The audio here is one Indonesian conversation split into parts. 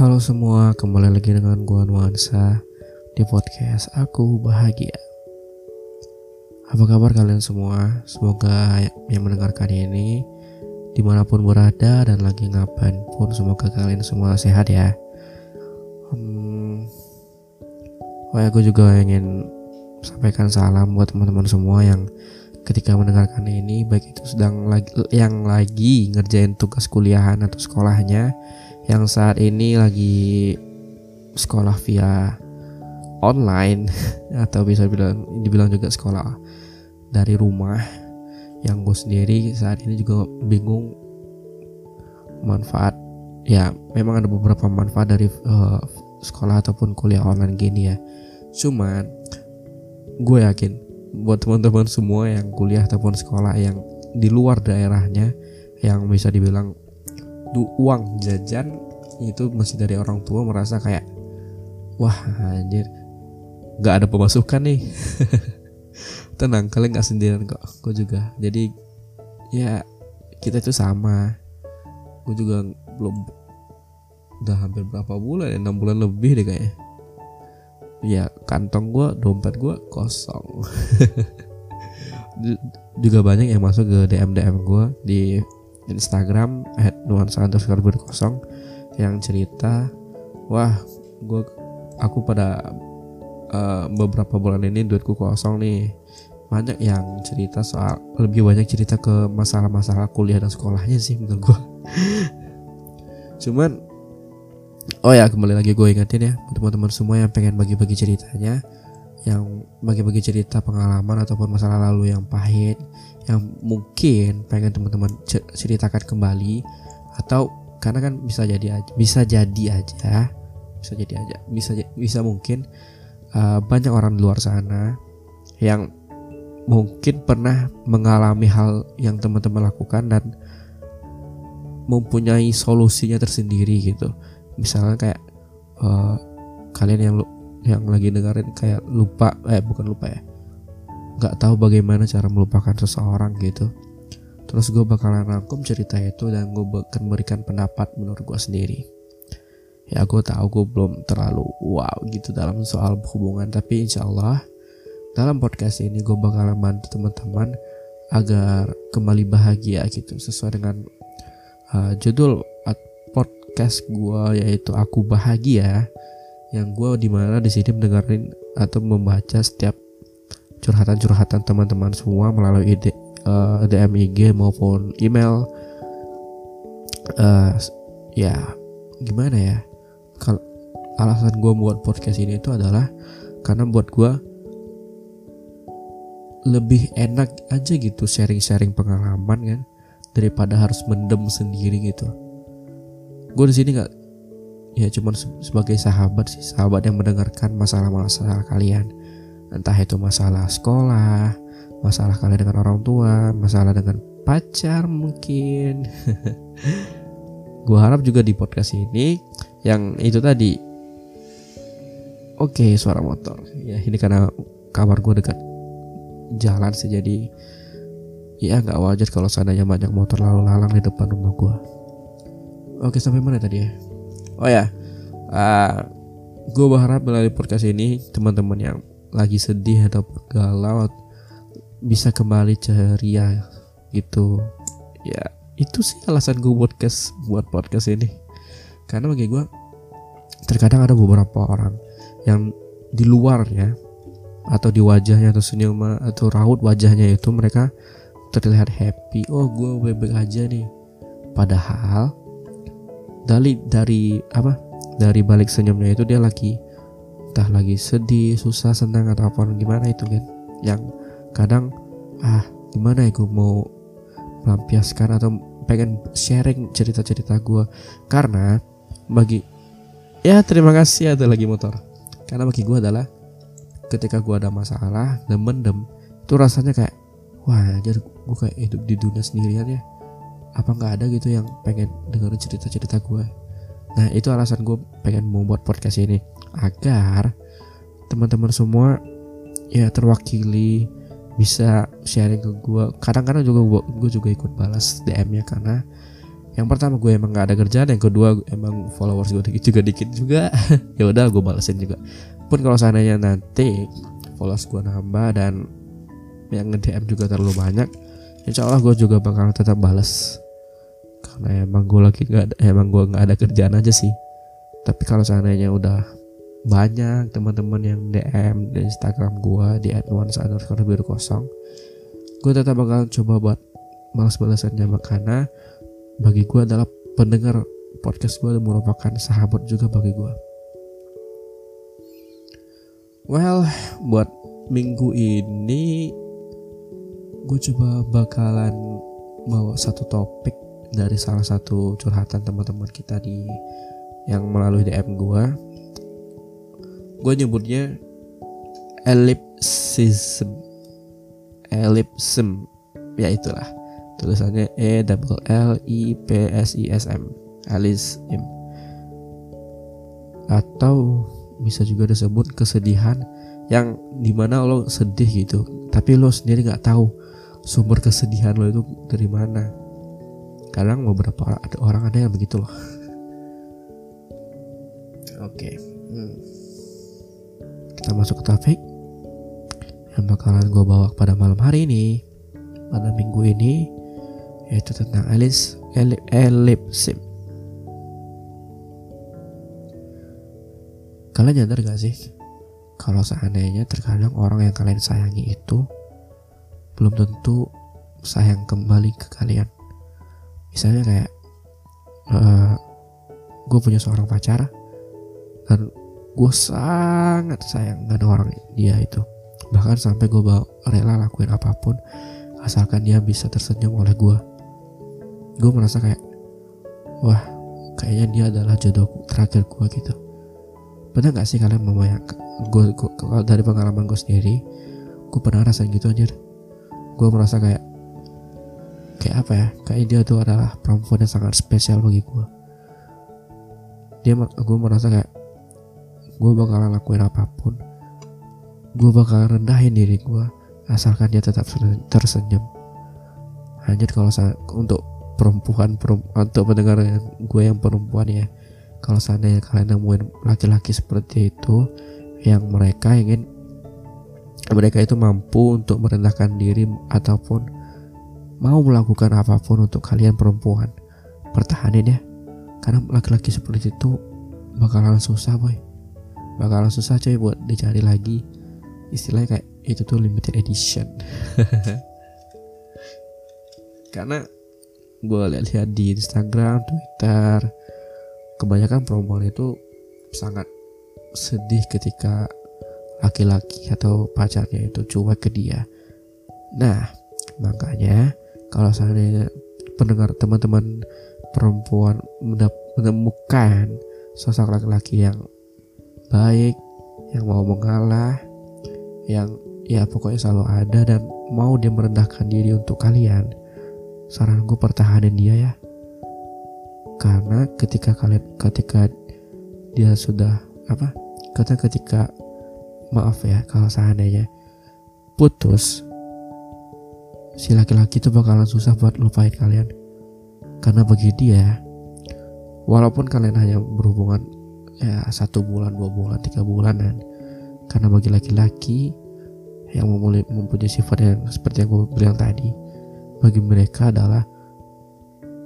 Halo semua, kembali lagi dengan gua Nuansa di podcast Aku Bahagia. Apa kabar kalian semua? Semoga yang mendengarkan ini di mana pun berada dan lagi ngapain pun semoga kalian semua sehat ya. Hmm, oh ya, gue juga ingin sampaikan salam buat teman-teman semua yang ketika mendengarkan ini baik itu sedang lagi yang lagi ngerjain tugas kuliahan atau sekolahnya yang saat ini lagi sekolah via online atau bisa bilang dibilang juga sekolah dari rumah yang gue sendiri saat ini juga bingung manfaat ya memang ada beberapa manfaat dari uh, sekolah ataupun kuliah online gini ya. Cuman gue yakin buat teman-teman semua yang kuliah ataupun sekolah yang di luar daerahnya yang bisa dibilang du uang jajan itu masih dari orang tua merasa kayak wah anjir nggak ada pemasukan nih. Tenang kalian nggak sendirian kok gue juga. Jadi ya kita itu sama. Gue juga belum udah hampir berapa bulan ya enam bulan lebih deh kayaknya. Ya kantong gue dompet gue kosong. Juga banyak yang masuk ke DM DM gue di Instagram nuansa underscore kosong yang cerita wah gue aku pada uh, beberapa bulan ini duitku kosong nih. Banyak yang cerita soal lebih banyak cerita ke masalah-masalah kuliah dan sekolahnya sih menurut gue cuman oh ya kembali lagi gue ingetin ya teman-teman semua yang pengen bagi-bagi ceritanya yang bagi-bagi cerita pengalaman ataupun masalah lalu yang pahit yang mungkin pengen teman-teman ceritakan kembali atau karena kan bisa jadi aja bisa jadi aja bisa jadi aja bisa bisa mungkin uh, banyak orang di luar sana yang mungkin pernah mengalami hal yang teman-teman lakukan dan mempunyai solusinya tersendiri gitu. Misalnya kayak uh, kalian yang yang lagi dengerin kayak lupa eh bukan lupa ya nggak tahu bagaimana cara melupakan seseorang gitu. Terus gue bakalan rangkum cerita itu dan gue akan memberikan pendapat menurut gue sendiri. Ya gue tahu gue belum terlalu wow gitu dalam soal hubungan tapi insya Allah dalam podcast ini gue bakalan bantu teman-teman agar kembali bahagia gitu sesuai dengan uh, judul podcast gue yaitu aku bahagia yang gue di mana di sini mendengarin atau membaca setiap curhatan-curhatan teman-teman semua melalui ide, uh, DM IG maupun email. Uh, ya gimana ya? Kalau alasan gue buat podcast ini itu adalah karena buat gue lebih enak aja gitu sharing-sharing pengalaman kan daripada harus mendem sendiri gitu. Gue di sini nggak ya cuman sebagai sahabat sih sahabat yang mendengarkan masalah-masalah kalian entah itu masalah sekolah masalah kalian dengan orang tua masalah dengan pacar mungkin. Gue harap juga di podcast ini yang itu tadi oke okay, suara motor. Ya ini karena kamar gue dekat jalan sih jadi ya nggak wajar kalau seandainya banyak motor lalu lalang di depan rumah gue oke sampai mana tadi ya? Oh ya uh, ah, gue berharap melalui podcast ini teman-teman yang lagi sedih atau galau bisa kembali ceria gitu. Ya itu sih alasan gue podcast buat podcast ini. Karena bagi gue terkadang ada beberapa orang yang di luarnya atau di wajahnya atau senyum atau raut wajahnya itu mereka terlihat happy. Oh gue baik-baik aja nih. Padahal dari dari apa dari balik senyumnya itu dia lagi entah lagi sedih susah senang atau apa gimana itu kan yang kadang ah gimana ya gue mau melampiaskan atau pengen sharing cerita-cerita gue karena bagi ya terima kasih ada lagi motor. Karena bagi gue adalah ketika gue ada masalah dan mendem itu rasanya kayak wah jadi gue kayak hidup di dunia sendirian ya. Apa nggak ada gitu yang pengen dengerin cerita-cerita gue nah itu alasan gue pengen membuat podcast ini agar teman-teman semua ya terwakili bisa sharing ke gue kadang-kadang juga gue, gue juga ikut balas DM-nya karena yang pertama gue emang gak ada kerjaan yang kedua emang followers gue juga dikit juga. Ya udah gue balesin juga. Pun kalau seandainya nanti followers gue nambah dan yang nge DM juga terlalu banyak insya Allah gue juga bakal tetap bales karena emang gue lagi nggak emang gue nggak ada kerjaan aja sih. Tapi kalau seandainya udah banyak teman-teman yang DM di Instagram gue di biru kosong gue tetap bakal coba buat balas balasannya karena bagi gue adalah pendengar podcast gue merupakan sahabat juga bagi gue. Well, buat minggu ini gue coba bakalan bawa satu topik dari salah satu curhatan teman-teman kita di yang melalui DM gue. Gue nyebutnya ellipsism, ellipsism, ya itulah. Tulisannya E double L I P S I S M. Alice M atau bisa juga disebut kesedihan yang di mana lo sedih gitu tapi lo sendiri nggak tahu sumber kesedihan lo itu dari mana. Kadang beberapa ada orang ada yang begitu loh. Oke. Okay. hmm. Kita masuk ke topik yang bakalan gue bawa pada malam hari ini pada minggu ini yaitu tentang Alice ellipsim. Kalian nyadar gak sih kalau seandainya terkadang orang yang kalian sayangi itu belum tentu sayang kembali ke kalian. Misalnya kayak uh, eh, gue punya seorang pacar dan gue sangat sayang dengan orang dia itu. Bahkan sampai gue rela lakuin apa pun asalkan dia bisa tersenyum oleh gue gue merasa kayak wah kayaknya dia adalah jodoh terakhir gue gitu. Benar gak sih kalian membayangkan gue, gue dari pengalaman gue sendiri gue pernah rasain gitu aja gue merasa kayak kayak apa ya kayak dia tuh adalah perempuan yang sangat spesial bagi gue dia gue merasa kayak gue bakalan lakuin apa pun. Gue bakalan rendahin diri gue asalkan dia tetap tersenyum. Hanya kalau untuk perempuan perempuan untuk mendengar gue yang perempuan ya. Kalau seandainya kalian nemuin laki-laki seperti itu yang mereka ingin mereka itu mampu untuk merendahkan diri ataupun mau melakukan apa pun untuk kalian perempuan pertahanin ya. Karena laki-laki seperti itu bakalan susah boy bakalan susah coy buat dicari lagi istilahnya kayak itu tuh limited edition karena gue lihat-lihat di Instagram, Twitter, kebanyakan perempuan itu sangat sedih ketika laki-laki atau pacarnya itu cuek ke dia. Nah, makanya kalau seandainya pendengar teman-teman perempuan menemukan sosok laki-laki yang baik, yang mau mengalah, yang ya pokoknya selalu ada dan mau dia merendahkan diri untuk kalian, saran gue pertahanin dia ya. Karena ketika kalian ketika dia sudah apa kata ketika maaf ya kalau seandainya putus si laki-laki itu bakalan susah buat lupain kalian. Karena bagi dia walaupun kalian hanya berhubungan ya satu bulan dua bulan tiga bulanan karena bagi laki-laki yang mempunyai sifat yang seperti yang gue bilang tadi bagi mereka adalah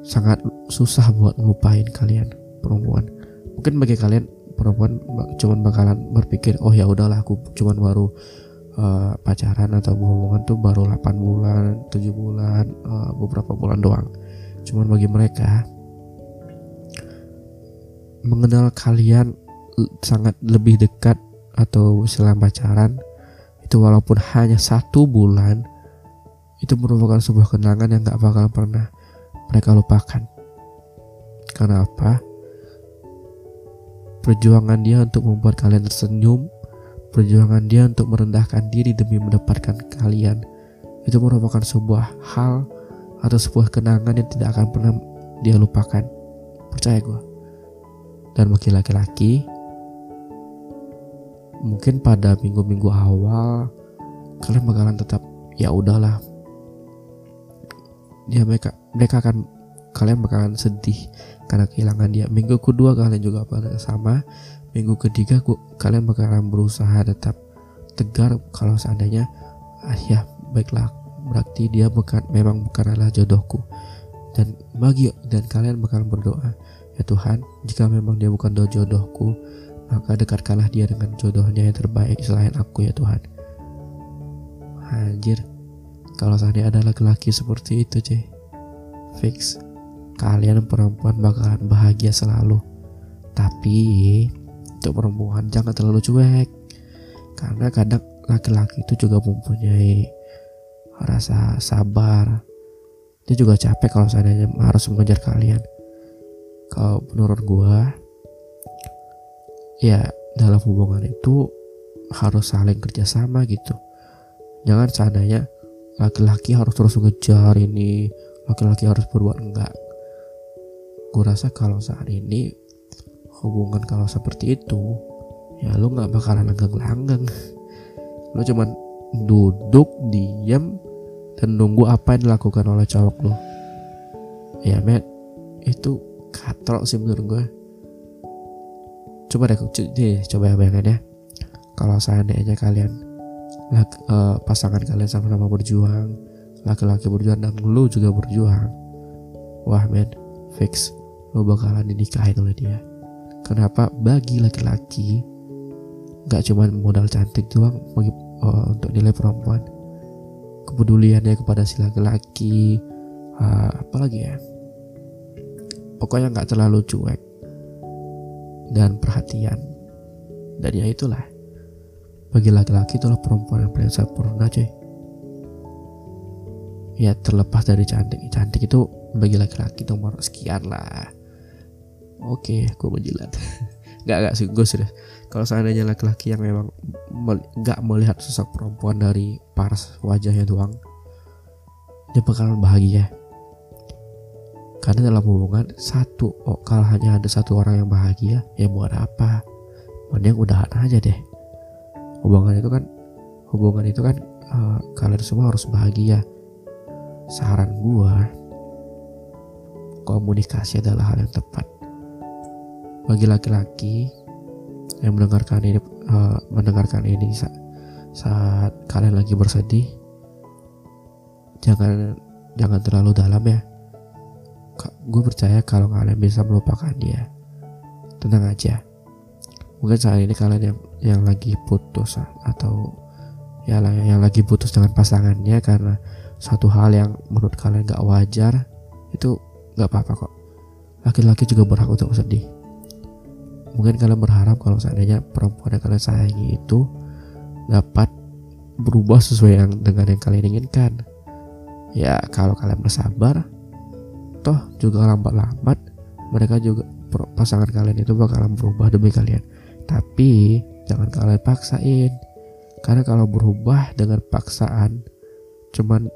sangat susah buat ngelupain kalian perempuan. Mungkin bagi kalian perempuan cuman bakalan berpikir oh ya udahlah aku cuman baru uh, pacaran atau hubungan tuh baru 8 bulan 7 bulan uh, beberapa bulan doang. Cuman bagi mereka mengenal kalian sangat lebih dekat atau selama pacaran itu walaupun hanya satu bulan itu merupakan sebuah kenangan yang gak bakal pernah mereka lupakan. Karena apa? Perjuangan dia untuk membuat kalian tersenyum, perjuangan dia untuk merendahkan diri demi mendapatkan kalian, itu merupakan sebuah hal atau sebuah kenangan yang tidak akan pernah dia lupakan. Percaya gue. Dan bagi laki-laki, mungkin pada minggu-minggu awal kalian bakalan tetap ya udahlah. Dia mereka mereka akan kalian bakalan sedih karena kehilangan dia. Minggu kedua kalian juga pada sama. Minggu ketiga kalian bakalan berusaha tetap tegar kalau seandainya ah ya baiklah. Berarti dia bukan memang bukan adalah jodohku dan bagi dan kalian bakalan berdoa ya Tuhan jika memang dia bukan jodohku maka dekatkanlah dia dengan jodohnya yang terbaik selain aku ya Tuhan. Anjir kalau seandainya ada laki-laki seperti itu cuy fix kalian perempuan bakalan bahagia selalu. Tapi untuk perempuan jangan terlalu cuek karena kadang laki-laki itu juga mempunyai rasa sabar dia juga capek kalau seandainya harus mengejar kalian. Kalau menurut gua ya dalam hubungan itu harus saling kerjasama gitu. Jangan seandainya laki-laki harus terus mengejar ini laki-laki harus berbuat enggak. Gue rasa kalau saat ini hubungan kalau seperti itu ya lu nggak bakalan langgeng-langgeng. Lu cuman duduk diam dan nunggu apa yang dilakukan oleh cowok lu ya met itu katrok sih menurut gue. Coba deh, deh coba bayangin ya. Kalau seandainya kalian uh, pasangan kalian sama-sama berjuang laki-laki berjuang dan lu juga berjuang wah men fix lu bakalan dinikahin oleh dia. Kenapa? Bagi laki-laki gak cuma modal cantik doang bagi, uh, untuk nilai perempuan kepeduliannya kepada si laki-laki uh, apalagi ya? Pokoknya nggak terlalu cuek dan perhatian. Dan ya itulah. Bagi laki-laki itulah perempuan yang paling sempurna cuy ya terlepas dari cantik cantik itu bagi laki-laki nomor sekian lah. Oke aku menjilat nggak nggak sih gue serius. Kalau seandainya laki-laki yang memang nggak melihat sosok perempuan dari paras wajahnya doang dia bakalan bahagia. Karena dalam hubungan satu oh, kalau hanya ada satu orang yang bahagia ya buat apa? Mending udahan aja deh. Hubungan itu kan hubungan itu kan uh, kalian semua harus bahagia. Saran gua komunikasi adalah hal yang tepat bagi laki-laki yang mendengarkan ini uh, mendengarkan ini saat, saat kalian lagi bersedih jangan jangan terlalu dalam ya. Gue percaya kalau kalian bisa melupakan dia. Tenang aja. Mungkin saat ini kalian yang yang lagi putus atau ya yang lagi putus dengan pasangannya karena satu hal yang menurut kalian gak wajar itu gak apa-apa kok. Laki-laki juga berhak untuk sedih mungkin kalian berharap kalau seandainya perempuan yang kalian sayangi itu dapat berubah sesuai yang dengan yang kalian inginkan. Ya kalau kalian bersabar toh juga lambat-lambat mereka juga pasangan kalian itu bakalan berubah demi kalian. Tapi jangan kalian paksain. Karena kalau berubah dengan paksaan cuman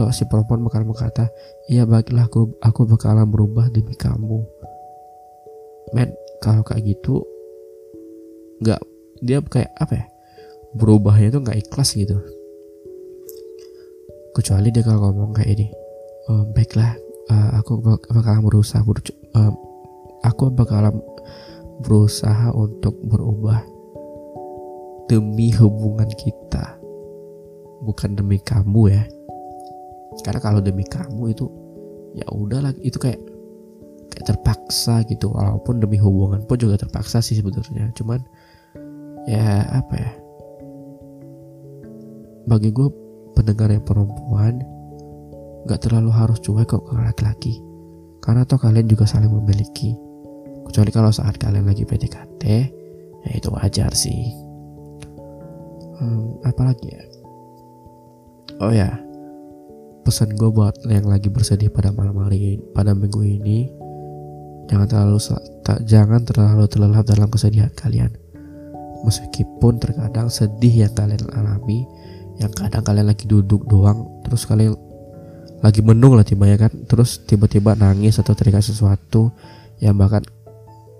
uh, si perempuan bakal berkata iya baiklah aku aku bakalan berubah demi kamu. Men kalau kayak gitu nggak dia kayak apa ya berubahnya itu nggak ikhlas gitu. Kecuali dia kalau ngomong kayak ini oh, baiklah uh, aku bak bakalan berusaha ber uh, aku bakalan berusaha untuk berubah demi hubungan kita bukan demi kamu ya. Karena kalau demi kamu itu ya udahlah itu kayak terpaksa gitu walaupun demi hubungan pun juga terpaksa sih sebetulnya cuman ya apa ya? Bagi gue pendengar yang perempuan nggak terlalu harus cuek kok ke laki-laki. Karena toh kalian juga saling memiliki. Kecuali kalau saat kalian lagi PDKT ya itu wajar sih. Hmm, apalagi ya? Oh ya pesan gue buat yang lagi bersedih pada malam hari pada minggu ini jangan terlalu tak, jangan terlalu terlelap dalam kesedihan kalian. Meskipun terkadang sedih yang kalian alami yang kadang kalian lagi duduk doang terus kalian lagi menung lah tiba ya kan? Terus tiba-tiba nangis atau teringat sesuatu yang bahkan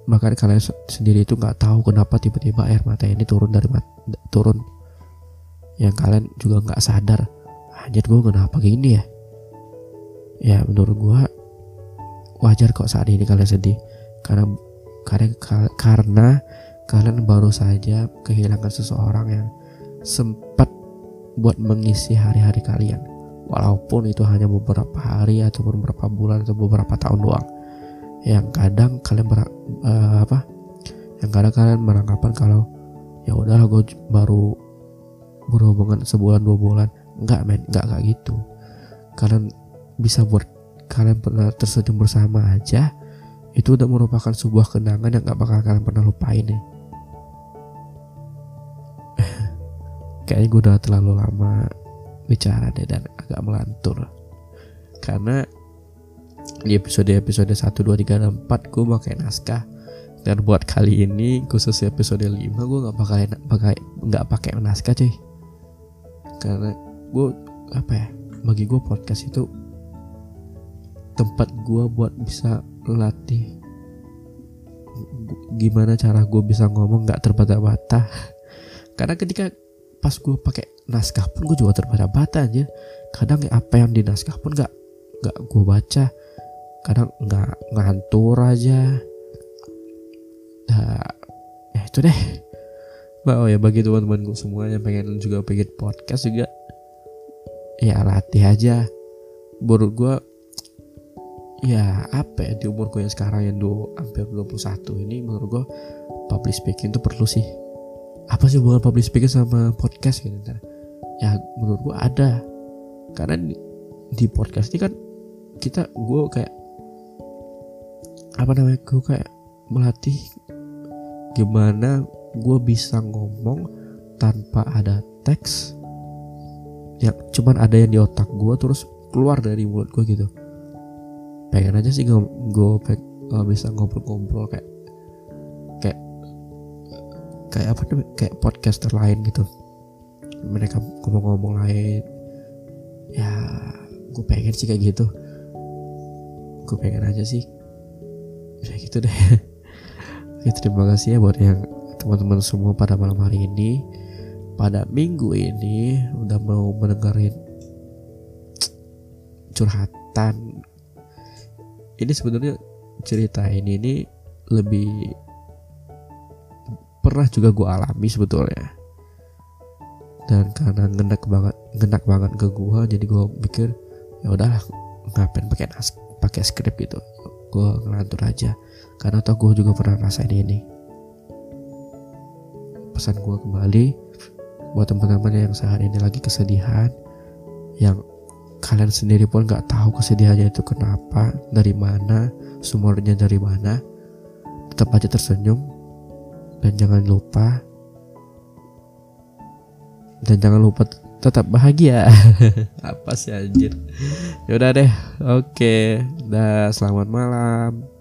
bahkan kalian sendiri itu nggak tahu kenapa tiba-tiba air mata ini turun dari turun. Yang kalian juga nggak sadar anjir gue kenapa gini ya? Ya menurut gue wajar kok saat ini kalian sedih. Karena karena karena kalian baru saja kehilangan seseorang yang sempat buat mengisi hari-hari kalian. Walaupun itu hanya beberapa hari atau beberapa bulan atau beberapa tahun doang. Yang kadang kalian ber, uh, apa? Yang kadang kalian beranggapan kalau ya udahlah gue baru berhubungan sebulan dua bulan. Enggak men. Enggak kayak gitu. Kalian bisa buat kalian pernah tersenyum bersama aja itu udah merupakan sebuah kenangan yang gak bakal kalian pernah lupain nih. Kayaknya gue udah terlalu lama bicara deh dan agak melantur. Karena di episode-episode 1, 2, 3, dan 4 gue pakai naskah. Dan buat kali ini khusus episode 5 gue gak pakai pakai nggak pakai naskah cuy. Karena gue apa ya bagi gue podcast itu tempat gue buat bisa latih gimana cara gue bisa ngomong nggak terbata-bata. Karena ketika pas gue pakai naskah pun gue juga terbata-bata aja kadang apa yang di naskah pun nggak nggak gue baca. Kadang nggak ngantur aja. Nah, ya itu deh. Oh ya bagi teman-teman semua yang pengen juga pengen podcast juga ya latih aja. Menurut gue ya apa ya di umur gue yang sekarang yang dua hampir 21 ini menurut gue public speaking itu perlu sih. Apa sih hubungan public speaking sama podcast gitu ntar? Ya menurut gue ada. Karena di, di podcast ini kan kita gue kayak apa namanya gue kayak melatih gimana gue bisa ngomong tanpa ada teks yang cuman ada yang di otak gue terus keluar dari mulut gue gitu pengen aja sih gue gue uh, bisa ngobrol-ngobrol kayak kayak kayak apa namanya kayak podcaster lain gitu. Mereka ngomong-ngomong lain. Ya gue pengen sih kayak gitu. Gue pengen aja sih. Ya gitu deh. Oke, terima kasih ya buat yang teman-teman semua pada malam hari ini. Pada minggu ini udah mau mendengarin curhatan ini sebenarnya cerita ini ini lebih pernah juga gue alami sebetulnya. Dan karena ngenak banget ngenak banget ke gue jadi gue pikir ya udahlah ngapain pakai nas pakai skrip gitu? Gue ngelantur aja. Karena tau gue juga pernah rasain ini. Pesan gue kembali buat teman-teman yang saat ini lagi kesedihan yang kalian sendiri pun nggak tahu kesedihannya itu kenapa dari mana sumbernya dari mana. Tetap aja tersenyum. Dan jangan lupa dan jangan lupa tetap bahagia. Apa sih anjir? Yaudah deh. Oke. Dah selamat malam